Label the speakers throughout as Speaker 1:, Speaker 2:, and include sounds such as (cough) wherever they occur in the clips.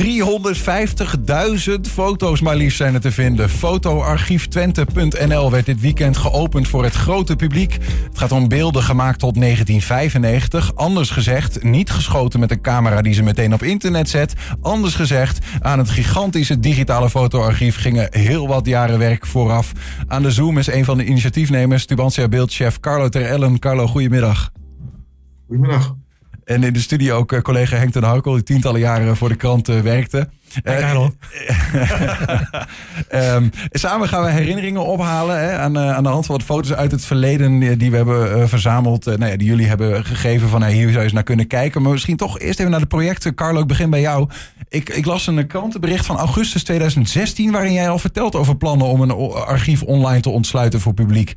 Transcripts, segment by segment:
Speaker 1: 350.000 foto's maar liefst zijn er te vinden. Fotoarchieftwente.nl werd dit weekend geopend voor het grote publiek. Het gaat om beelden gemaakt tot 1995. Anders gezegd, niet geschoten met een camera die ze meteen op internet zet. Anders gezegd, aan het gigantische digitale fotoarchief gingen heel wat jaren werk vooraf. Aan de Zoom is een van de initiatiefnemers, Tubantia beeldchef Carlo Terellen. Carlo, goedemiddag.
Speaker 2: Goedemiddag.
Speaker 1: En in de studio ook eh, collega Henk ten Houkel, die tientallen jaren voor de krant uh, werkte.
Speaker 3: Uh,
Speaker 1: um, (laughs) samen gaan we herinneringen ophalen hè, aan, aan, de hand van wat foto's uit het verleden die we hebben verzameld. nou ja, die jullie hebben gegeven van hier zou je eens naar kunnen kijken. Maar misschien toch eerst even naar de projecten. Carlo, ik begin bij jou. Ik, ik las een krantenbericht van augustus 2016 waarin jij al vertelt over plannen om een archief online te ontsluiten voor publiek.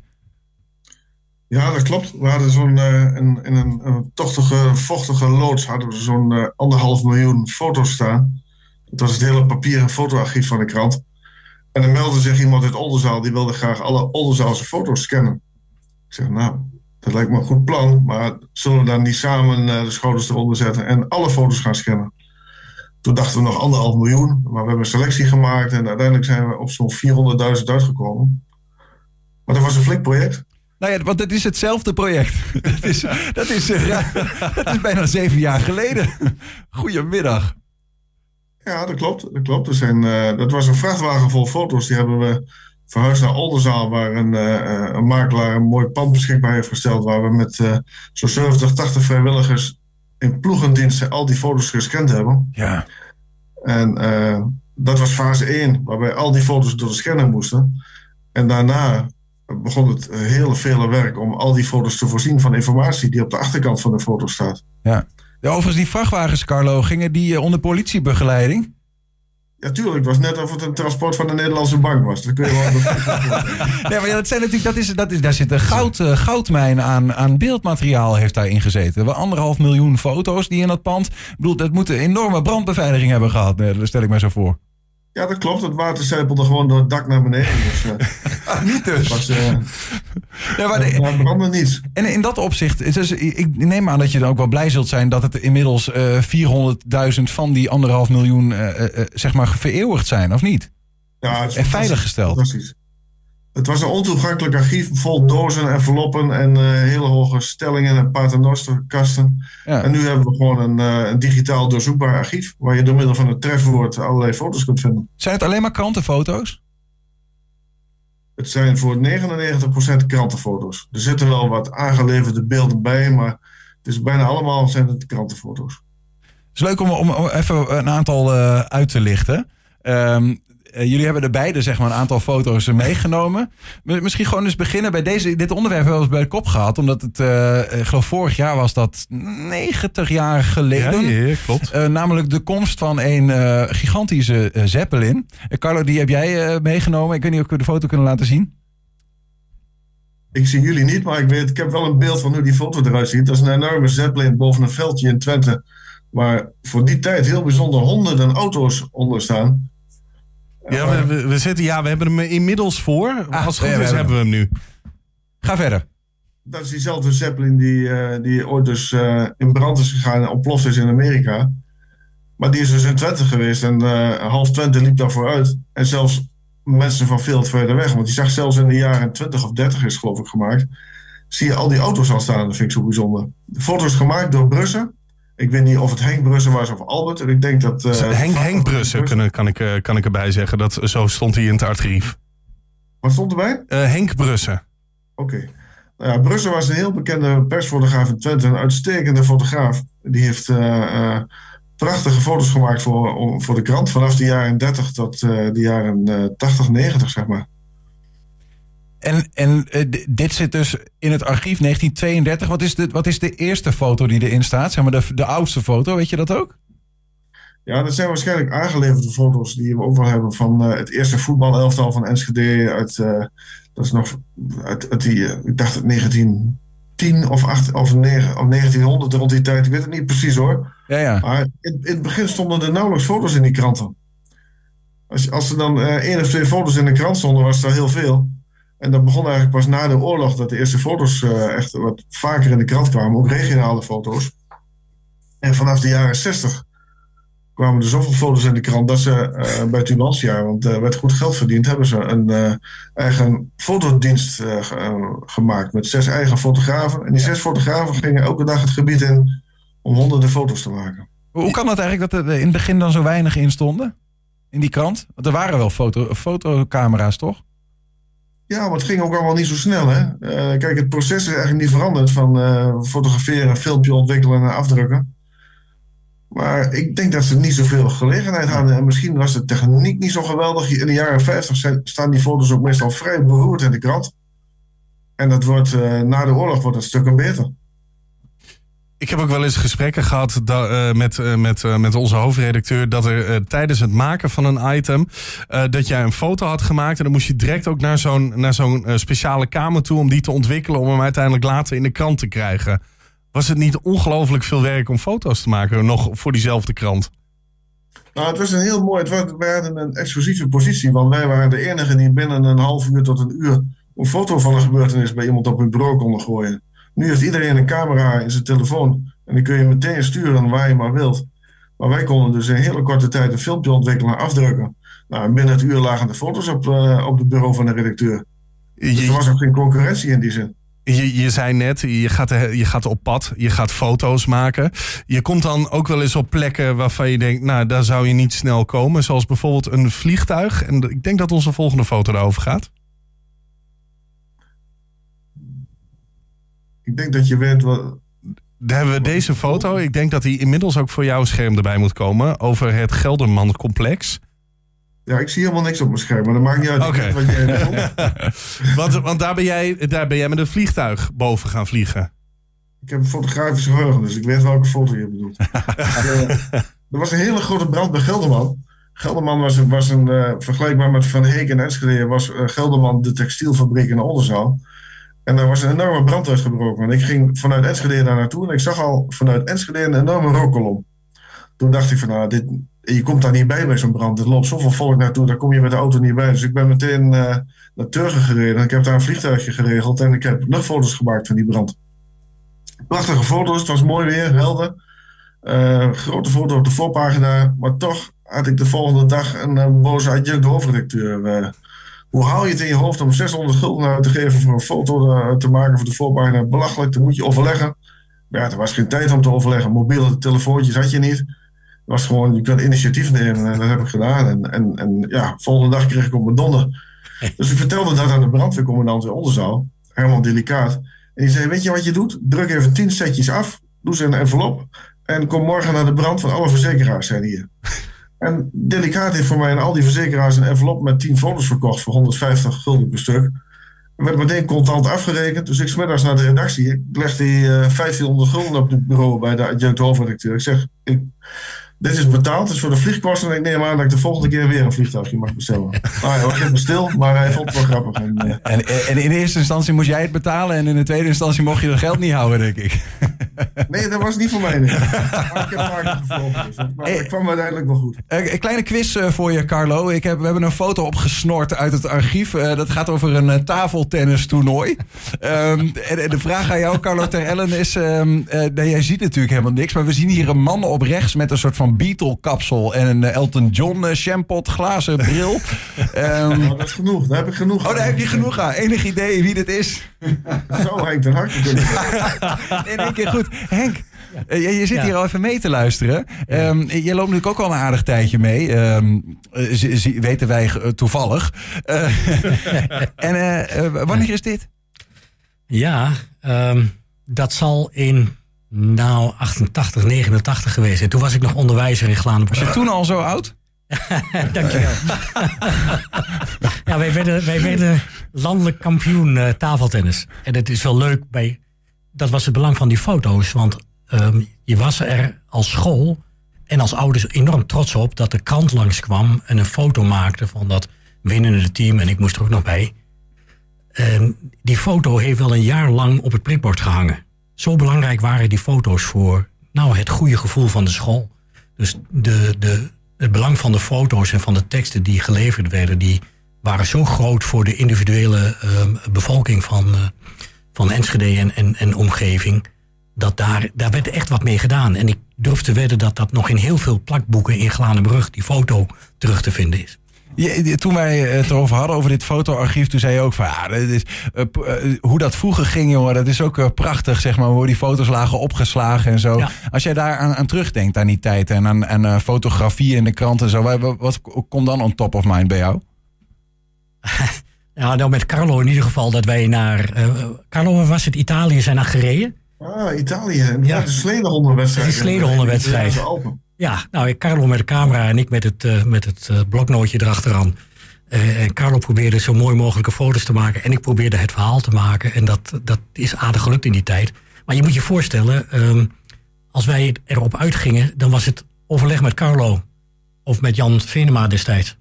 Speaker 2: Ja, dat klopt. We hadden zo'n in, in een, een, tochtige, vochtige loods hadden we zo'n uh, anderhalf miljoen foto's staan. Dat was het hele papieren fotoarchief van de krant. En dan meldde zich iemand uit Oldenzaal, die wilde graag alle Oldenzaalse foto's scannen. Ik zeg, nou, dat lijkt me een goed plan, maar zullen we dan niet samen uh, de schouders eronder zetten en alle foto's gaan scannen? Toen dachten we nog anderhalf miljoen, maar we hebben een selectie gemaakt en uiteindelijk zijn we op zo'n 400.000 uitgekomen. Maar dat was een flink project.
Speaker 1: Nou ja, want het is hetzelfde project. (laughs) dat, is, dat, is, uh, dat is bijna zeven jaar geleden. (laughs) Goedemiddag.
Speaker 2: Ja, dat klopt. Dat, klopt. Er zijn, uh, dat was een vrachtwagen vol foto's. Die hebben we verhuisd naar Oldenzaal, waar een, uh, een makelaar een mooi pand beschikbaar heeft gesteld. Waar we met zo'n 70, 80 vrijwilligers in ploegendiensten al die foto's gescand hebben.
Speaker 1: Ja.
Speaker 2: En dat was fase 1, waarbij al die foto's door de scanner moesten. En daarna begon het hele vele werk om al die foto's te voorzien van informatie die op de achterkant van de foto staat.
Speaker 1: Ja. ja overigens, die vrachtwagens, Carlo, gingen die onder politiebegeleiding?
Speaker 2: Ja, tuurlijk. Het was net of het een transport van de Nederlandse bank was. Dat kun je wel. (laughs)
Speaker 1: nee, maar ja, dat zijn natuurlijk, dat is, dat is, daar zit een goud, uh, goudmijn aan, aan beeldmateriaal heeft daarin gezeten. We anderhalf miljoen foto's die in dat pand. Ik bedoel, dat moet een enorme brandbeveiliging hebben gehad. Dat stel ik mij zo voor.
Speaker 2: Ja, dat klopt. Het water zijpelde gewoon door het dak naar beneden. Dus,
Speaker 1: uh, (laughs) niet dus.
Speaker 2: Was, uh, (laughs) ja, maar de, brandde niet.
Speaker 1: En in dat opzicht, dus ik neem aan dat je dan ook wel blij zult zijn dat het inmiddels uh, 400.000 van die anderhalf miljoen zeg maar vereeuwigd zijn, of niet?
Speaker 2: Ja, het is
Speaker 1: en veiliggesteld.
Speaker 2: Precies. Het was een ontoegankelijk archief vol dozen, enveloppen en uh, hele hoge stellingen en paternosterkasten. Ja. En nu hebben we gewoon een, uh, een, digitaal doorzoekbaar archief waar je door middel van het trefwoord allerlei foto's kunt vinden.
Speaker 1: Zijn het alleen maar krantenfoto's?
Speaker 2: Het zijn voor 99% krantenfoto's. Er zitten wel wat aangeleverde beelden bij, maar het is bijna allemaal zijn het krantenfoto's.
Speaker 1: Het is leuk om, om even een aantal uh, uit te lichten. Um, jullie hebben er beide zeg maar, een aantal foto's meegenomen. Misschien gewoon eens beginnen bij deze, dit onderwerp hebben we eens bij de kop gehad. Omdat het, uh, ik geloof vorig jaar was dat 90 jaar geleden.
Speaker 3: Ja, ja klopt.
Speaker 1: Uh, namelijk de komst van een gigantische Zeppelin. Carlo, die heb jij meegenomen. Ik weet niet of we de foto kunnen laten zien.
Speaker 2: Ik zie jullie niet, maar ik, weet, ik heb wel een beeld van hoe die foto eruit ziet. Dat is een enorme Zeppelin boven een veldje in Twente. Waar voor die tijd heel bijzonder honderden auto's onder staan.
Speaker 3: Ja, we, we, zitten, ja, we hebben hem inmiddels voor. Ah, Als het goed is, hebben we hem nu.
Speaker 1: Ga verder.
Speaker 2: Dat is diezelfde Zeppelin die, uh, die ooit dus uh, in brand is gegaan en ontploft is in Amerika. Maar die is dus in Twente geweest en uh, half Twente liep daarvoor uit. En zelfs mensen van veel verder weg. Want die zag zelfs in de jaren 20 of 30 is geloof ik gemaakt. Zie je al die auto's al staan. Dat vind ik zo bijzonder. De foto's gemaakt door Brussen. Ik weet niet of het Henk Brussen was of Albert. Ik denk dat... Uh,
Speaker 3: Henk, Henk Brussen kan, kan, ik, uh, kan ik erbij zeggen. Dat, zo stond hij in het archief.
Speaker 2: Wat stond erbij?
Speaker 3: Uh, Henk Brussen.
Speaker 2: Oké. Okay. Nou ja, Brussen was een heel bekende persfotograaf in Twente. Een uitstekende fotograaf. Die heeft prachtige foto's gemaakt voor, voor de krant. Vanaf de jaren 30 tot de jaren 80, 90 zeg maar.
Speaker 1: En, en uh, dit zit dus in het archief 1932. Wat is de, wat is de eerste foto die erin staat? Zeg maar de, de oudste foto, weet je dat ook?
Speaker 2: Ja, dat zijn waarschijnlijk aangeleverde foto's die we wel hebben van uh, het eerste voetbalelftal van Enschede. Uit, uh, dat is nog uit, uit die, ik dacht het 1910 of, 8, of, 9, of 1900 rond die tijd. Ik weet het niet precies hoor.
Speaker 1: Ja, ja.
Speaker 2: Maar in, in het begin stonden er nauwelijks foto's in die kranten. Als, als er dan één of twee foto's in de krant stonden, was dat heel veel. En dat begon eigenlijk pas na de oorlog dat de eerste foto's uh, echt wat vaker in de krant kwamen, ook regionale foto's. En vanaf de jaren 60 kwamen er zoveel foto's in de krant dat ze uh, bij Tubantia, want er werd goed geld verdiend, hebben ze een eigen fotodienst gemaakt met zes eigen fotografen. En die zes fotografen gingen elke dag het gebied in om honderden foto's te maken.
Speaker 1: Hoe kan het eigenlijk dat er in het begin dan zo weinig in stonden? In die krant? Want er waren wel foto, fotocamera's, toch?
Speaker 2: Ja, maar het ging ook allemaal niet zo snel. Hè? Uh, kijk, het proces is eigenlijk niet veranderd van uh, fotograferen, filmpje ontwikkelen en afdrukken. Maar ik denk dat ze niet zoveel gelegenheid hadden. En misschien was de techniek niet zo geweldig. In de jaren 50 staan die foto's ook meestal vrij beroerd in de krant. En dat wordt, uh, na de oorlog wordt het stukken beter.
Speaker 3: Ik heb ook wel eens gesprekken gehad uh, met, uh, met, uh, met onze hoofdredacteur. dat er tijdens het maken van een item. dat jij een foto had gemaakt. en dan moest je direct ook naar zo'n naar zo'n speciale kamer toe. om die te ontwikkelen. om hem uiteindelijk later in de krant te krijgen. Was het niet ongelooflijk veel werk om foto's te maken. nog voor diezelfde krant?
Speaker 2: Nou, het was een heel mooi. Het hadden een exclusieve positie. Want wij waren de enige die binnen een half uur tot een uur. een foto van een gebeurtenis bij iemand op hun bureau konden gooien. Nu heeft iedereen een camera in zijn telefoon. En die kun je meteen sturen waar je maar wilt. Maar wij konden dus in hele korte tijd een filmpje ontwikkelen en afdrukken. Nou, binnen het uur lagen de foto's op, uh, op het bureau van de redacteur. Dus er was ook geen concurrentie in die zin.
Speaker 3: Je, je zei net, je gaat, je gaat op pad, je gaat foto's maken. Je komt dan ook wel eens op plekken waarvan je denkt, nou, daar zou je niet snel komen. Zoals bijvoorbeeld een vliegtuig. En ik denk dat onze volgende foto daarover gaat.
Speaker 2: Ik denk dat je weet wat.
Speaker 3: Daar hebben we deze foto. Ik denk dat die inmiddels ook voor jouw scherm erbij moet komen. Over het Gelderman-complex.
Speaker 2: Ja, ik zie helemaal niks op mijn scherm, maar dat maakt niet uit
Speaker 3: okay.
Speaker 2: wat jij (laughs)
Speaker 3: want, want daar, ben jij, daar ben jij met een vliegtuig boven gaan vliegen.
Speaker 2: Ik heb een fotografisch geheugen, dus ik weet welke foto je bedoelt. uh, (laughs) er was een hele grote brand bij Gelderman. Gelderman was, was een, uh, vergelijkbaar met Van Heek en Enschede, was uh, Gelderman de textielfabriek in Oldenzaal. En daar was een enorme brand uitgebroken. En ik ging vanuit Enschede daar naartoe en ik zag al vanuit Enschede een enorme rookkolom. Toen dacht ik van, nou, dit, je komt daar niet bij bij zo'n brand. Er loopt zoveel volk naartoe, daar kom je met de auto niet bij. Dus ik ben meteen uh, naar Turgen gereden. Ik heb daar een vliegtuigje geregeld en ik heb luchtfoto's gemaakt van die brand. Prachtige foto's, het was mooi weer, helder. Uh, grote foto op de voorpagina, maar toch had ik de volgende dag een uh, boze adjunct hoofdredacteur. Hoe haal je het in je hoofd om 600 gulden uit te geven voor een foto te maken voor de voorpagina? Belachelijk, dan moet je overleggen. Ja, er was geen tijd om te overleggen. Mobiele telefoontjes had je niet was gewoon, je kunt initiatief nemen en dat heb ik gedaan. En, en, en ja, volgende dag kreeg ik op mijn donder. (laughs) Dus ik vertelde dat aan de brandweercommandant in Onderzaal, Herman Delicaat. En die zei, weet je wat je doet? Druk even tien setjes af, doe ze in een envelop en kom morgen naar de brand van alle verzekeraars, zijn hier. En Delicaat heeft voor mij en al die verzekeraars een envelop met 10 foto's verkocht voor 150 gulden per stuk. Er werd meteen contant afgerekend. Dus ik smiddags naar de redactie. Ik leg die uh, 1500 gulden op het bureau bij de adjunct hoofdredacteur. Ik zeg, ik, dit is betaald, dus voor de vliegkosten. En ik neem aan dat ik de volgende keer weer een vliegtuigje mag bestellen. (laughs) Nou, hij was even stil, maar hij vond het wel grappig. En, uh...
Speaker 1: en, en, in eerste instantie moest jij het betalen. En in de tweede instantie mocht je dat geld niet houden, denk ik. (laughs)
Speaker 2: Nee, dat was niet voor mij. Nee. (laughs) Maar ik heb vaak gevlogen. Dus maar het kwam uiteindelijk wel goed.
Speaker 1: Een kleine quiz voor je, Carlo. Ik heb, we hebben een foto opgesnort uit het archief. Dat gaat over een uh, tafeltennistoernooi. Um, en, de vraag aan jou, Carlo Ter Ellen, is... Um, nee, jij ziet natuurlijk helemaal niks. Maar we zien hier een man op rechts met een soort van Beatle-kapsel... en een Elton John shampot glazen bril.
Speaker 2: um, (laughs) oh, dat is genoeg. Daar heb ik genoeg
Speaker 1: Oh, daar heb je genoeg aan. Enig idee wie dit is? (laughs)
Speaker 2: Zo, Henk ten Harte.
Speaker 1: In één keer goed. Henk, ja. je, je, zit ja. hier al even mee te luisteren. Ja. Um, je loopt natuurlijk ook al een aardig tijdje mee. Um, weten wij toevallig. Uh, (laughs) en uh, wanneer is dit?
Speaker 4: Ja, um, dat zal in nou 88, 89 geweest zijn. Toen was ik nog onderwijzer in Glaan.
Speaker 1: Was je toen al zo oud? (laughs)
Speaker 4: Dankjewel. (laughs) ja, wij werden, wij werden landelijk kampioen uh, tafeltennis. En het is wel leuk bij. Dat was het belang van die foto's. Want um, je was er als school en als ouders enorm trots op dat de krant langskwam en een foto maakte van dat winnende team. En ik moest er ook nog bij. En die foto heeft wel een jaar lang op het prikbord gehangen. Zo belangrijk waren die foto's voor nou, het goede gevoel van de school. Dus de, de, het belang van de foto's en van de teksten die geleverd werden, die waren zo groot voor de individuele uh, bevolking van, uh, van Enschede en, en, en omgeving. dat daar, daar werd echt wat mee gedaan. En ik durf te wedden dat dat nog in heel veel plakboeken in Glanenbrug, die foto, terug te vinden is.
Speaker 1: Je, toen wij het erover hadden, over dit fotoarchief, toen zei je ook van ja, dat is, uh, uh, hoe dat vroeger ging, jongen, dat is ook uh, prachtig, zeg maar, hoe die foto's lagen opgeslagen en zo. Ja. Als jij daar aan, aan, terugdenkt aan die tijd en aan, aan fotografie in de krant en zo, wat, wat komt dan on top of mind bij jou? (laughs)
Speaker 4: ja, nou met Carlo in ieder geval dat wij naar, Carlo was het Italië zijn naar gereden.
Speaker 2: Ah, Italië. Ja, de sledehondenwedstrijd.
Speaker 4: De sledehondenwedstrijd. Ja, nou, Carlo met de camera en ik met het, uh, met het uh, bloknootje erachteraan. En Carlo probeerde zo mooi mogelijke foto's te maken. En ik probeerde het verhaal te maken. En dat, dat is aardig gelukt in die tijd. Maar je moet je voorstellen, um, als wij erop uitgingen, dan was het overleg met Carlo. Of met Jan Venema destijds.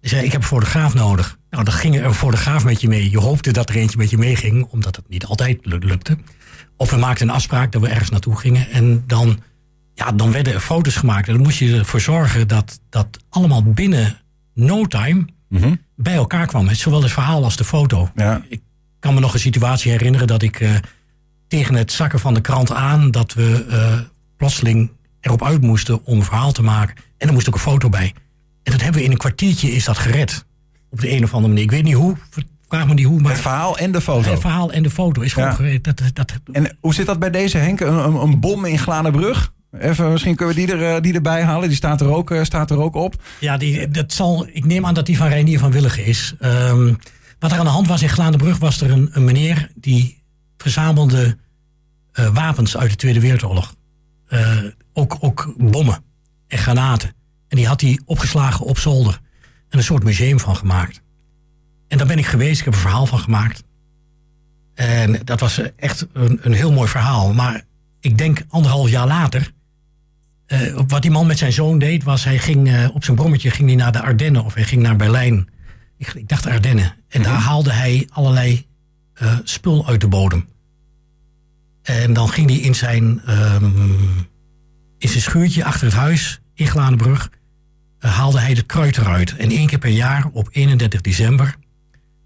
Speaker 4: Hij zei, ik heb een fotograaf nodig. Nou, dan ging er een fotograaf met je mee. Je hoopte dat er eentje met je meeging, omdat het niet altijd lukte. Of we maakten een afspraak dat we ergens naartoe gingen. En dan, ja, dan werden er foto's gemaakt. En dan moest je ervoor zorgen dat dat allemaal binnen no time
Speaker 1: Mhm.
Speaker 4: bij elkaar kwam. Zowel het verhaal als de foto.
Speaker 1: Ja.
Speaker 4: Ik kan me nog een situatie herinneren dat ik uh, tegen het zakken van de krant aan... dat we uh, plotseling erop uit moesten om een verhaal te maken. En er moest ook een foto bij. En dat hebben we in een kwartiertje is dat gered. Op de een of andere manier. Ik weet niet hoe, vraag me niet hoe. Maar
Speaker 1: het verhaal en de foto.
Speaker 4: Het verhaal en de foto is gewoon
Speaker 1: Ja.
Speaker 4: Dat, dat,
Speaker 1: En hoe zit dat bij deze Henk? Een, een, een bom in Glanenbrug? Even, misschien kunnen we die, er, eh, die erbij halen. Die staat er ook, eh, staat er ook op.
Speaker 4: Ja, die, dat zal, ik neem aan dat die van Reinier van Willigen is. Ehm, wat er aan de hand was in Glaandenbrug was er een, een meneer die verzamelde eh, wapens uit de Tweede Wereldoorlog. Ook, ook bommen en granaten. En die had hij opgeslagen op zolder. En een soort museum van gemaakt. En daar ben ik geweest, ik heb een verhaal van gemaakt. En dat was eh, echt een, een heel mooi verhaal. Maar ik denk anderhalf jaar later eh, wat die man met zijn zoon deed, was hij ging eh, op zijn brommetje ging hij naar de Ardennen of hij ging naar Berlijn. Ik, ik dacht Ardennen. En daar haalde hij allerlei spul uit de bodem. En dan ging hij in zijn, ehm, in zijn schuurtje achter het huis in Glanenbrug, haalde hij de kruid eruit. En één keer per jaar op 31 december,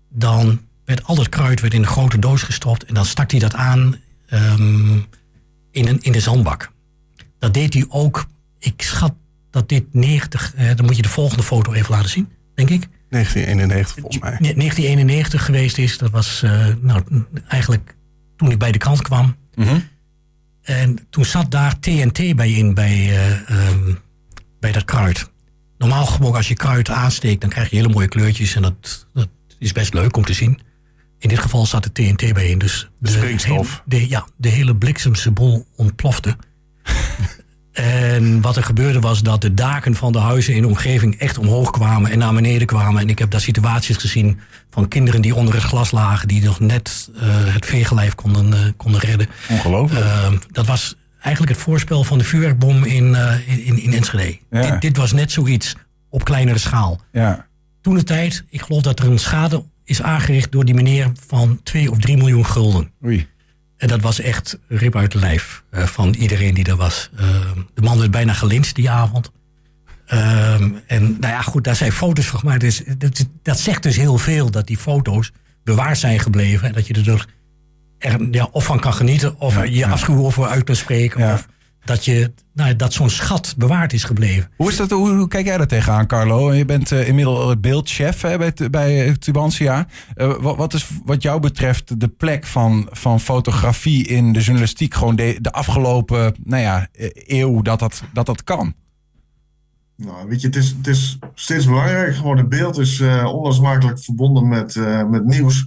Speaker 4: dan werd al dat kruid werd in een grote doos gestopt en dan stak hij dat aan ehm, in, een, in de zandbak. Dat deed hij ook. Ik schat dat dit 90. Eh, dan moet je de volgende foto even laten zien, denk ik.
Speaker 3: 1991 volgens mij.
Speaker 4: Ne- 1991 geweest is. Dat was eh, nou, eigenlijk toen ik bij de krant kwam.
Speaker 1: Mhm.
Speaker 4: En toen zat daar TNT bij in, bij, eh, ehm, bij dat kruid. Normaal gesproken als je kruid aansteekt, dan krijg je hele mooie kleurtjes. En dat, dat is best leuk om te zien. In dit geval zat er TNT bij in. Dus
Speaker 3: De springstof.
Speaker 4: hele- de, ja, de hele bliksemse bol ontplofte. (laughs) En wat er gebeurde was dat de daken van de huizen in de omgeving echt omhoog kwamen en naar beneden kwamen. En ik heb daar situaties gezien van kinderen die onder het glas lagen, die nog net eh, het veegelijf konden, eh, konden redden.
Speaker 1: Ongelooflijk.
Speaker 4: Uh, dat was eigenlijk het voorspel van de vuurwerkbom in, uh, in, in Enschede.
Speaker 1: Ja.
Speaker 4: Dit, dit was net zoiets op kleinere schaal.
Speaker 1: ja.
Speaker 4: Toen de tijd, ik geloof dat er een schade is aangericht door die meneer van 2 of 3 miljoen gulden.
Speaker 1: Oei.
Speaker 4: En dat was echt rip uit de lijf uh, van iedereen die er was. Uh, de man werd bijna gelinst die avond. Uh, en nou ja, goed, daar zijn foto's van gemaakt. Dus, dat, dat, zegt dus heel veel dat die foto's bewaard zijn gebleven. En dat je er, dus er ja, of van kan genieten, of
Speaker 1: Ja,
Speaker 4: je
Speaker 1: ja.
Speaker 4: afschuw over uit kan spreken.
Speaker 1: Ja.
Speaker 4: Of dat, je, nou, dat zo'n schat bewaard is gebleven.
Speaker 1: Hoe, is dat, hoe, hoe kijk jij daar tegenaan, Carlo? Je bent eh, inmiddels beeldchef hè, bij, bij eh, Tubantia. Eh, wat, wat is wat jou betreft de plek van, van fotografie in de journalistiek... gewoon de, de afgelopen nou ja, eh, eeuw dat dat, dat dat kan?
Speaker 2: Nou, weet je, het is, het is steeds belangrijker geworden. Beeld is eh, onlosmakelijk verbonden met, eh, met nieuws.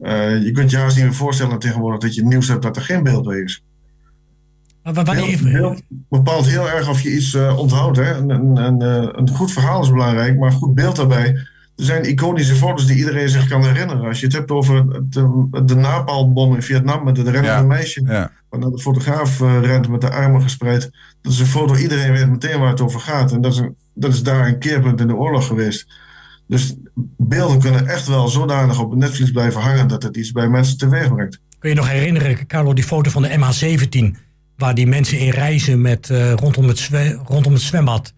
Speaker 2: Eh, je kunt je haast niet meer voorstellen tegenwoordig dat je nieuws hebt dat er geen beeld bij is.
Speaker 4: Maar wanneer,
Speaker 2: beeld bepaalt heel erg of je iets eh, onthoudt. Hè? Een, een, een, eh, een goed verhaal is belangrijk, maar een goed beeld daarbij. Er zijn iconische foto's die iedereen zich kan herinneren. Als je het hebt over de, de napalmbom in Vietnam met het rennende
Speaker 1: Ja.
Speaker 2: meisje.
Speaker 1: Ja.
Speaker 2: Waar de fotograaf rent met de armen gespreid. Dat is een foto, iedereen weet meteen waar het over gaat. En dat is, een, dat is daar een keerpunt in de oorlog geweest. Dus beelden kunnen echt wel zodanig op netvlies blijven hangen dat het iets bij mensen teweeg brengt.
Speaker 4: Kun je nog herinneren, Carlo, die foto van de MH17... waar die mensen in reizen met, uh, rondom, het rondom het zwembad...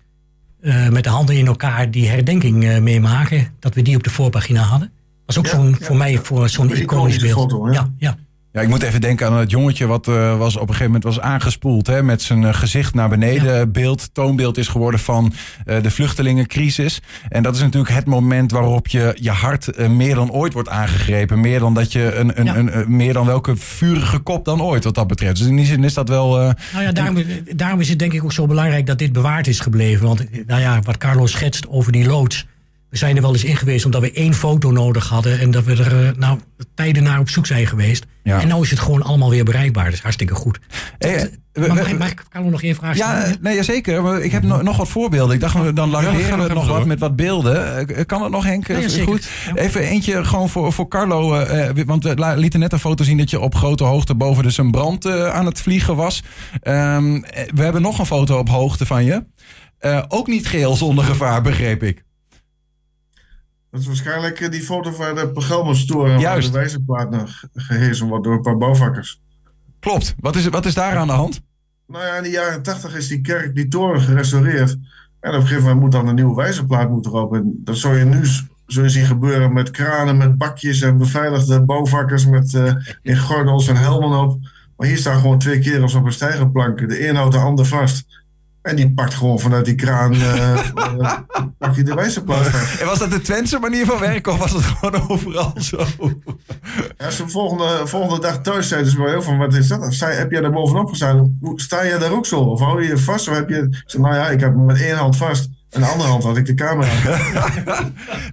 Speaker 4: Uh, met de handen in elkaar die herdenking uh, meemaken... dat we die op de voorpagina hadden. was ook
Speaker 2: Ja,
Speaker 4: zo'n,
Speaker 2: ja,
Speaker 4: voor mij voor zo'n iconisch beeld.
Speaker 2: foto,
Speaker 4: ja, ja.
Speaker 1: Ja, ik moet even denken aan het jongetje wat uh, was op een gegeven moment was aangespoeld. Hè, met zijn uh, gezicht naar beneden. Ja. Beeld, toonbeeld is geworden van uh, de vluchtelingencrisis. En dat is natuurlijk het moment waarop je je hart meer dan ooit wordt aangegrepen. Meer dan dat je een, een, ja. een, een, meer dan welke vurige kop dan ooit wat dat betreft. Dus in die zin is dat wel.
Speaker 4: nou ja, daarom, daarom is het denk ik ook zo belangrijk dat dit bewaard is gebleven. Want nou ja, wat Carlos schetst over die loods. We zijn er wel eens in geweest omdat we één foto nodig hadden. En dat we er uh, nou, tijden naar op zoek zijn geweest. Ja. En nu is het gewoon allemaal weer bereikbaar. Dat is hartstikke goed.
Speaker 1: Hey,
Speaker 4: dat, mag, mag, mag, ik Carlo nog één vraag
Speaker 1: stellen? Ja, nee, zeker. Maar ik heb no, nog wat voorbeelden. Ik dacht, dan lanceren we nog wat met wat beelden. Kan het nog, Henk?
Speaker 4: Ja,
Speaker 1: goed. Even eentje gewoon voor, voor Carlo. Want we lieten net een foto zien dat je op grote hoogte boven dus een brand aan het vliegen was. Um, we hebben nog een foto op hoogte van je. ook niet geheel zonder gevaar, begreep ik.
Speaker 2: Dat is waarschijnlijk die foto van de programmastoren waar de wijzerplaat gehezen wordt door een paar bouwvakkers.
Speaker 1: Klopt. Wat is, wat is daar aan de hand?
Speaker 2: Nou ja, in de jaren tachtig is die kerk, die toren gerestaureerd. En op een gegeven moment moet dan een nieuwe wijzerplaat moeten erop. En dat zou je nu zo zien gebeuren met kranen, met bakjes en beveiligde bouwvakkers met uh, in gordels en helmen op. Maar hier staan gewoon twee kerels op een stijgerplank. De een houdt de ander vast. En die pakt gewoon vanuit die kraan uh, uh, (laughs) pak je de wijzerplaat.
Speaker 1: En was dat de Twentse manier van werken of was het gewoon overal zo?
Speaker 2: Ja, ze volgende, volgende dag thuis zeiden ze bij heel van, wat is dat? Sta, heb jij daar bovenop gestaan? Sta jij daar ook zo? Of hou je je vast? Of heb je... Ik zei, nou ja, ik heb me met één hand vast. En de andere hand had ik de camera.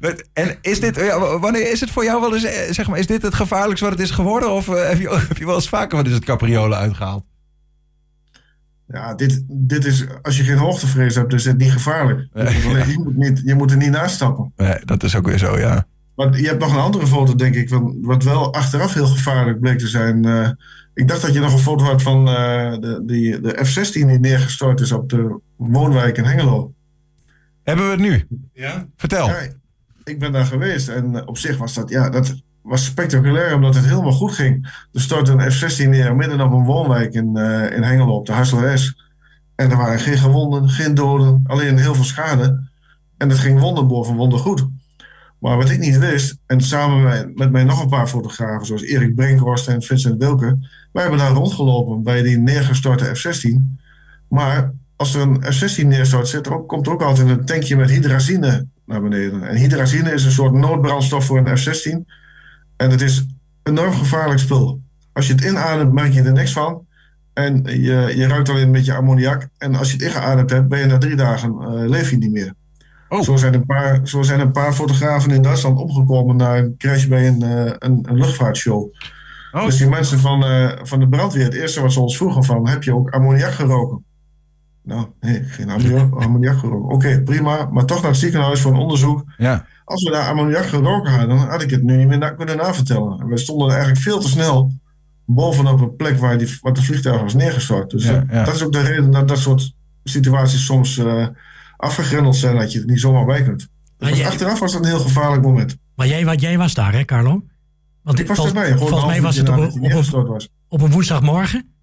Speaker 2: (laughs)
Speaker 1: en is dit, ja, wanneer is het voor jou wel eens, zeg maar, is dit het gevaarlijkste wat het is geworden? Of heb, je, heb je wel eens vaker wat is het capriolen uitgehaald?
Speaker 2: Ja, dit, dit is, als je geen hoogtevrees hebt, is het niet gevaarlijk.
Speaker 1: Nee,
Speaker 2: je, moet niet, je moet er niet naast stappen.
Speaker 1: Nee, dat is ook weer zo, ja.
Speaker 2: Maar je hebt nog een andere foto, denk ik, van, wat wel achteraf heel gevaarlijk bleek te zijn. Uh, ik dacht dat je nog een foto had van uh, de, die, de F-16 die neergestort is op de woonwijk in Hengelo.
Speaker 1: Hebben we het nu?
Speaker 3: Ja.
Speaker 1: Vertel.
Speaker 2: Ja, ik ben daar geweest en op zich was dat, ja, dat was spectaculair omdat het helemaal goed ging. Er stortte een F-16 neer midden op een woonwijk in, uh, in Hengelo op de Hassel S. En er waren geen gewonden, geen doden, alleen heel veel schade. En het ging wonderboven wondergoed. Maar wat ik niet wist, en samen met, met mij nog een paar fotografen, zoals Erik Brinkhorst en Vincent Wilke, wij hebben daar rondgelopen bij die neergestorte F-16. Maar als er een F-16 neerstort, zit er ook, komt er ook altijd een tankje met hydrazine naar beneden. En hydrazine is een soort noodbrandstof voor een F-16. En het is een enorm gevaarlijk spul. Als je het inademt, merk je er niks van. En je, je ruikt alleen een beetje ammoniak. En als je het ingeademd hebt, ben je na drie dagen uh, leef je niet meer. Oh. Zo, zijn een paar, zo zijn een paar fotografen in Duitsland omgekomen na een crash bij een, uh, een, een, luchtvaartshow. Oh. Dus die mensen van, uh, van de brandweer, het eerste wat ze ons vroegen van, heb je ook ammoniak geroken? Nou, nee, geen ammoniak. Oké, okay, prima, maar toch naar het ziekenhuis voor een onderzoek.
Speaker 1: Ja.
Speaker 2: Als we daar ammoniak geroken hadden, dan had ik het nu niet meer na kunnen navertellen. En we stonden eigenlijk veel te snel bovenop een plek waar, die, waar de vliegtuig was neergestort. Dus ja, ja. dat is ook de reden dat dat soort situaties soms uh, afgegrendeld zijn, dat je het niet zomaar bij kunt. Dus jij, achteraf was dat een heel gevaarlijk moment.
Speaker 4: Maar jij, jij was daar, hè, Carlo?
Speaker 2: Want ik was erbij.
Speaker 4: Volgens mij was het op, op, op een woensdagmorgen.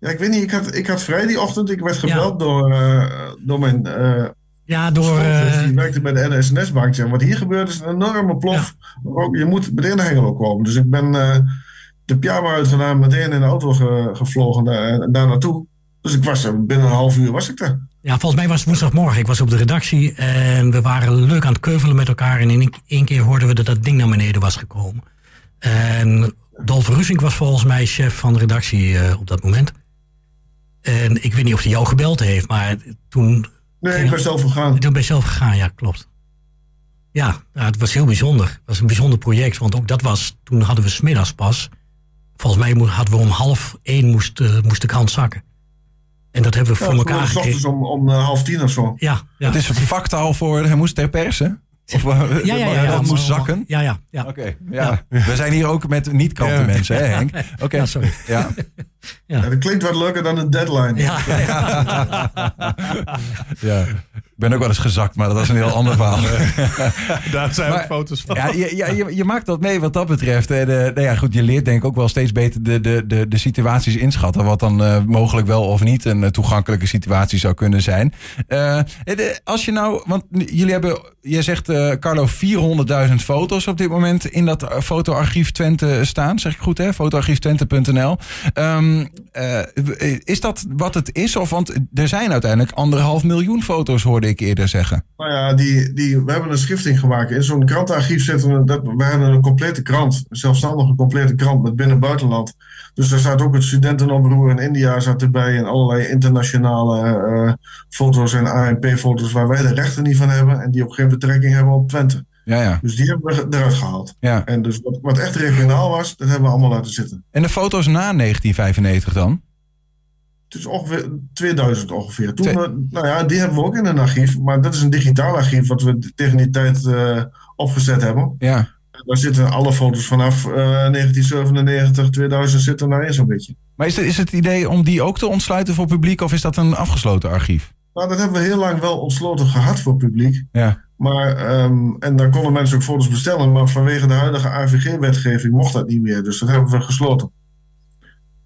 Speaker 2: Ja, ik weet niet. Ik had, ik had vrij die ochtend. Ik werd gebeld ja. door, uh, door mijn uh,
Speaker 4: ja, door...
Speaker 2: Uh, die werkte bij de NSNS-bank. En wat hier gebeurt is een enorme plof. Ja. Je moet meteen naar Hengelo komen. Dus ik ben de pyjama uitgedaan, meteen in de auto ge, gevlogen daar, daar naartoe. Dus ik was er, binnen een half uur was ik er.
Speaker 4: Ja, volgens mij was het woensdagmorgen. Ik was op de redactie en we waren leuk aan het keuvelen met elkaar. En in één keer hoorden we dat dat ding naar beneden was gekomen. En Dolf Rusink was volgens mij chef van de redactie op dat moment. En ik weet niet of hij jou gebeld heeft, maar toen
Speaker 2: Nee, ik ben zelf gegaan.
Speaker 4: Toen ben je zelf gegaan, ja, klopt. Ja, het was heel bijzonder. Het was een bijzonder project, want ook dat was... Toen hadden we smiddags pas. Volgens mij hadden we om half één moest, uh, moest de krant zakken. En dat hebben we ja, voor elkaar gekregen.
Speaker 2: Om, om uh, half tien of zo.
Speaker 4: Ja, ja.
Speaker 1: Het is factaal voor... Hij moest ter persen. Of
Speaker 4: ja, ja, ja, ja,
Speaker 1: dat moest zakken?
Speaker 4: Ja, ja. ja.
Speaker 1: Oké, okay, ja. ja. We zijn hier ook met niet-krantenmensen, hè Henk? Oké, okay.
Speaker 4: ja, sorry.
Speaker 1: Ja.
Speaker 2: Ja. dat klinkt wat leuker dan een deadline.
Speaker 4: Ja,
Speaker 1: ja. (laughs) ben ook wel eens gezakt, maar dat is een heel ander verhaal. (laughs) (laughs)
Speaker 3: Daar zijn
Speaker 1: Maar-
Speaker 3: ook foto's van.
Speaker 1: Ja, je, ja, je, je maakt dat mee wat dat betreft. En, eh, nou ja, goed, je leert denk ik ook wel steeds beter de, de, de, de situaties inschatten. Wat dan eh, mogelijk wel of niet een eh, toegankelijke situatie zou kunnen zijn. Eh, de- als je nou, want jullie hebben, je zegt Carlo, 400.000 foto's op dit moment in dat fotoarchief Twente staan. Zeg ik goed hè? Fotoarchieftvente.nl. Ehm, eh, is dat wat het is? Of want er zijn uiteindelijk anderhalf miljoen foto's, hoorde ik eerder zeggen.
Speaker 2: Nou ja, die, die, we hebben een schifting gemaakt. In zo'n krantenarchief zitten we, dat, we hebben een complete krant. Een zelfstandige complete krant met binnen- en buitenland. Dus daar staat ook het studentenoproer in India zat erbij. En allerlei internationale eh, foto's en ANP-foto's waar wij de rechten niet van hebben. En die ook geen betrekking hebben op Twente.
Speaker 1: Ja, ja.
Speaker 2: Dus die hebben we eruit gehaald.
Speaker 1: ja.
Speaker 2: En dus wat, wat echt regionaal was, dat hebben we allemaal laten zitten.
Speaker 1: En de foto's na 1995 dan?
Speaker 2: Het is ongeveer 2000 ongeveer. Toen, eh, nou ja, die hebben we ook in een archief. Maar dat is een digitaal archief wat we tegen die tijd eh, opgezet hebben.
Speaker 1: Ja.
Speaker 2: Daar zitten alle foto's vanaf eh, 1997, 2000 zitten daarin zo'n beetje.
Speaker 1: Maar is het, is het idee om die ook te ontsluiten voor publiek of is dat een afgesloten archief?
Speaker 2: Nou, dat hebben we heel lang wel ontsloten gehad voor publiek.
Speaker 1: Ja.
Speaker 2: Maar, ehm, en dan konden mensen ook foto's bestellen. Maar vanwege de huidige AVG-wetgeving mocht dat niet meer. Dus dat hebben we gesloten.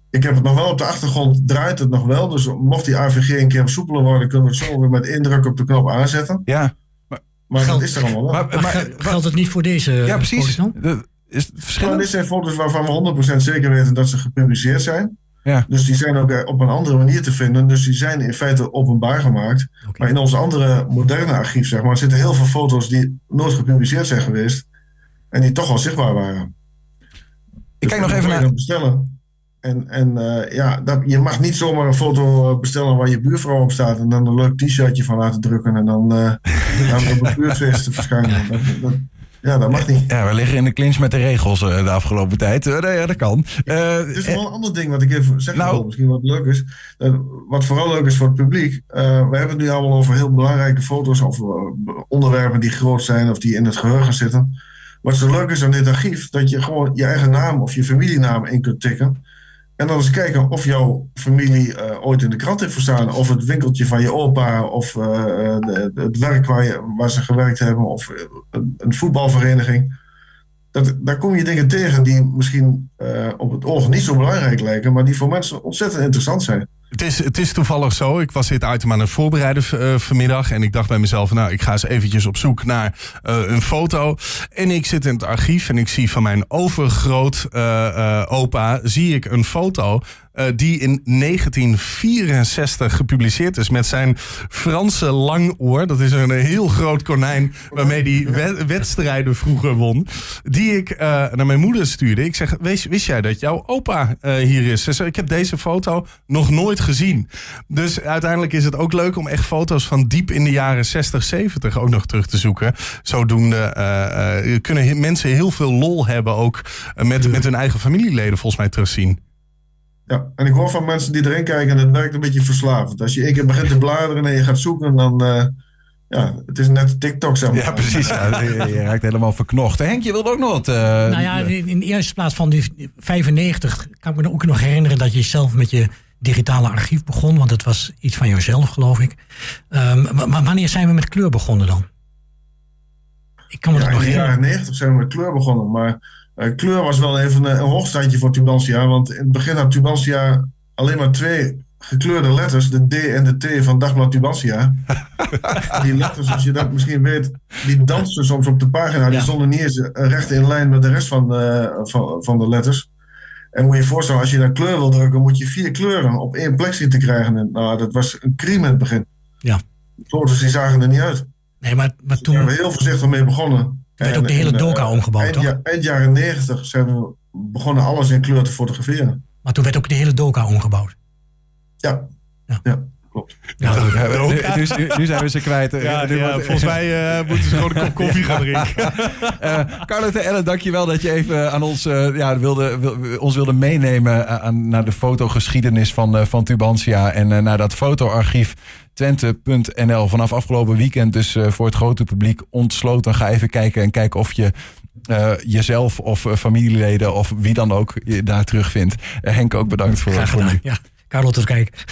Speaker 2: Ik heb het nog wel op de achtergrond, draait het nog wel. Dus mocht die AVG een keer soepeler worden, kunnen we het zo weer met indruk op de knop aanzetten.
Speaker 1: Ja,
Speaker 2: Maar
Speaker 4: Geld-
Speaker 2: dat is er allemaal wel.
Speaker 1: maar,
Speaker 4: Maar
Speaker 1: maar-
Speaker 4: gel- geldt het niet voor deze
Speaker 1: ja
Speaker 4: foto's
Speaker 1: precies.
Speaker 4: dan?
Speaker 1: Is het
Speaker 2: Nou, dit zijn foto's waarvan we 100% zeker weten dat ze gepubliceerd zijn.
Speaker 1: Ja.
Speaker 2: Dus die zijn ook eh, op een andere manier te vinden. Dus die zijn in feite openbaar gemaakt. Maar in ons andere moderne archief, zeg maar, zitten heel veel foto's die nooit gepubliceerd zijn geweest. En die toch wel zichtbaar waren.
Speaker 1: Ik kijk nog
Speaker 2: dan
Speaker 1: even naar...
Speaker 2: bestellen. En, en eh, ja, dat, je mag niet zomaar een foto eh, bestellen waar je buurvrouw op staat. En dan een leuk t-shirtje van laten drukken. En dan, (laughs) dan op een buurtfeest te verschijnen. Dat, dat, ja, dat mag niet.
Speaker 1: Ja, we liggen in de clinch met de regels eh, de afgelopen tijd. Eh, ja, dat kan. Eh,
Speaker 2: Het is wel een ander ding wat ik even zeg.
Speaker 1: Nou.
Speaker 2: wil, misschien wat leuk is. Wat vooral leuk is voor het publiek. we hebben het nu allemaal over heel belangrijke foto's. Of onderwerpen die groot zijn of die in het geheugen zitten. Wat zo leuk is aan dit archief. Dat je gewoon je eigen naam of je familienaam in kunt tikken. En dan eens kijken of jouw familie eh, ooit in de krant heeft verstaan. Of het winkeltje van je opa. Of eh, de- het werk waar, je, waar ze gewerkt hebben. Of eh, een, een voetbalvereniging. Dat, daar kom je dingen tegen die misschien eh, op het oog niet zo belangrijk lijken. Maar die voor mensen ontzettend interessant zijn.
Speaker 3: Het is, het is toevallig zo. Ik was dit item aan het voorbereiden eh, vanmiddag. En ik dacht bij mezelf, nou, ik ga eens eventjes op zoek naar eh, een foto. En ik zit in het archief en ik zie van mijn overgroot eh, opa... zie ik een foto eh, die in 1964 gepubliceerd is... met zijn Franse langoor. Dat is een heel groot konijn waarmee hij we- wedstrijden vroeger won. Die ik eh, naar mijn moeder stuurde. Ik zeg, wist, wist jij dat jouw opa eh, hier is? Ze zei, ik heb deze foto nog nooit gezien. Dus uiteindelijk is het ook leuk om echt foto's van diep in de jaren 60, 70 ook nog terug te zoeken. Zodoende kunnen mensen heel veel lol hebben ook met, met hun eigen familieleden volgens mij terugzien.
Speaker 2: Ja, en ik hoor van mensen die erin kijken en het werkt een beetje verslavend. Als je één keer begint te bladeren en je gaat zoeken, dan. eh, ja, het is net TikTok, zeg maar.
Speaker 1: ja, precies. Ja, je, je raakt helemaal verknocht. Henk, je wilde ook nog wat... eh,
Speaker 4: Nou ja, in in de eerste plaats van die 95 kan ik me ook nog herinneren dat je zelf met je digitale archief begon. Want dat was iets van jezelf, geloof ik. Ehm, maar, wanneer zijn we met kleur begonnen dan? Ik kan me
Speaker 2: Ja,
Speaker 4: dat
Speaker 2: in
Speaker 4: nog
Speaker 2: de jaren
Speaker 4: herinneren.
Speaker 2: 90 zijn we met kleur begonnen. Maar eh, kleur was wel even een, een hoogstandje voor Tubantia. Want in het begin had Tubantia alleen maar twee gekleurde letters. De D en de T van Dagblad Tubantia. (laughs) die letters, als je dat misschien weet, die dansten soms op de pagina. Die
Speaker 4: Ja.
Speaker 2: stonden niet eens eh, recht in lijn met de rest van de, van, van de letters. En moet je je voorstellen, als je daar kleur wil drukken, moet je vier kleuren op één plek zien te krijgen. En, nou, dat was een crime in het begin.
Speaker 4: Ja.
Speaker 2: De foto's die zagen er niet uit.
Speaker 4: Nee, maar, maar
Speaker 2: Daar zijn we
Speaker 4: toen,
Speaker 2: heel voorzichtig mee begonnen.
Speaker 4: Werd ook de hele
Speaker 2: En, eh,
Speaker 4: doka omgebouwd,
Speaker 2: eind,
Speaker 4: toch?
Speaker 2: ja- eind jaren 90 zijn we begonnen alles in kleur te fotograferen.
Speaker 4: maar toen werd ook de hele doka omgebouwd.
Speaker 2: Ja,
Speaker 4: Ja.
Speaker 2: ja. Klopt.
Speaker 4: Ja,
Speaker 1: Ja, nu, nu, nu zijn we ze kwijt.
Speaker 3: Ja,
Speaker 1: Nu
Speaker 3: ja, volgens mij eh, moeten ze gewoon een kop koffie gaan drinken. (laughs)
Speaker 1: Eh Carlotte Ellen, dankjewel dat je even aan ons, eh, ja, wilde, wil- ons wilde meenemen aan, naar de fotogeschiedenis van, eh, van Tubantia. En eh, naar dat fotoarchief twente.nl. Vanaf afgelopen weekend dus eh, voor het grote publiek ontsloten. Ga even kijken en kijken of je eh, jezelf of eh, familieleden of wie dan ook je daar terugvindt. Eh, Henk ook bedankt voor,
Speaker 4: graag
Speaker 1: voor nu.
Speaker 4: gedaan. Ja, Carlo, tot kijk.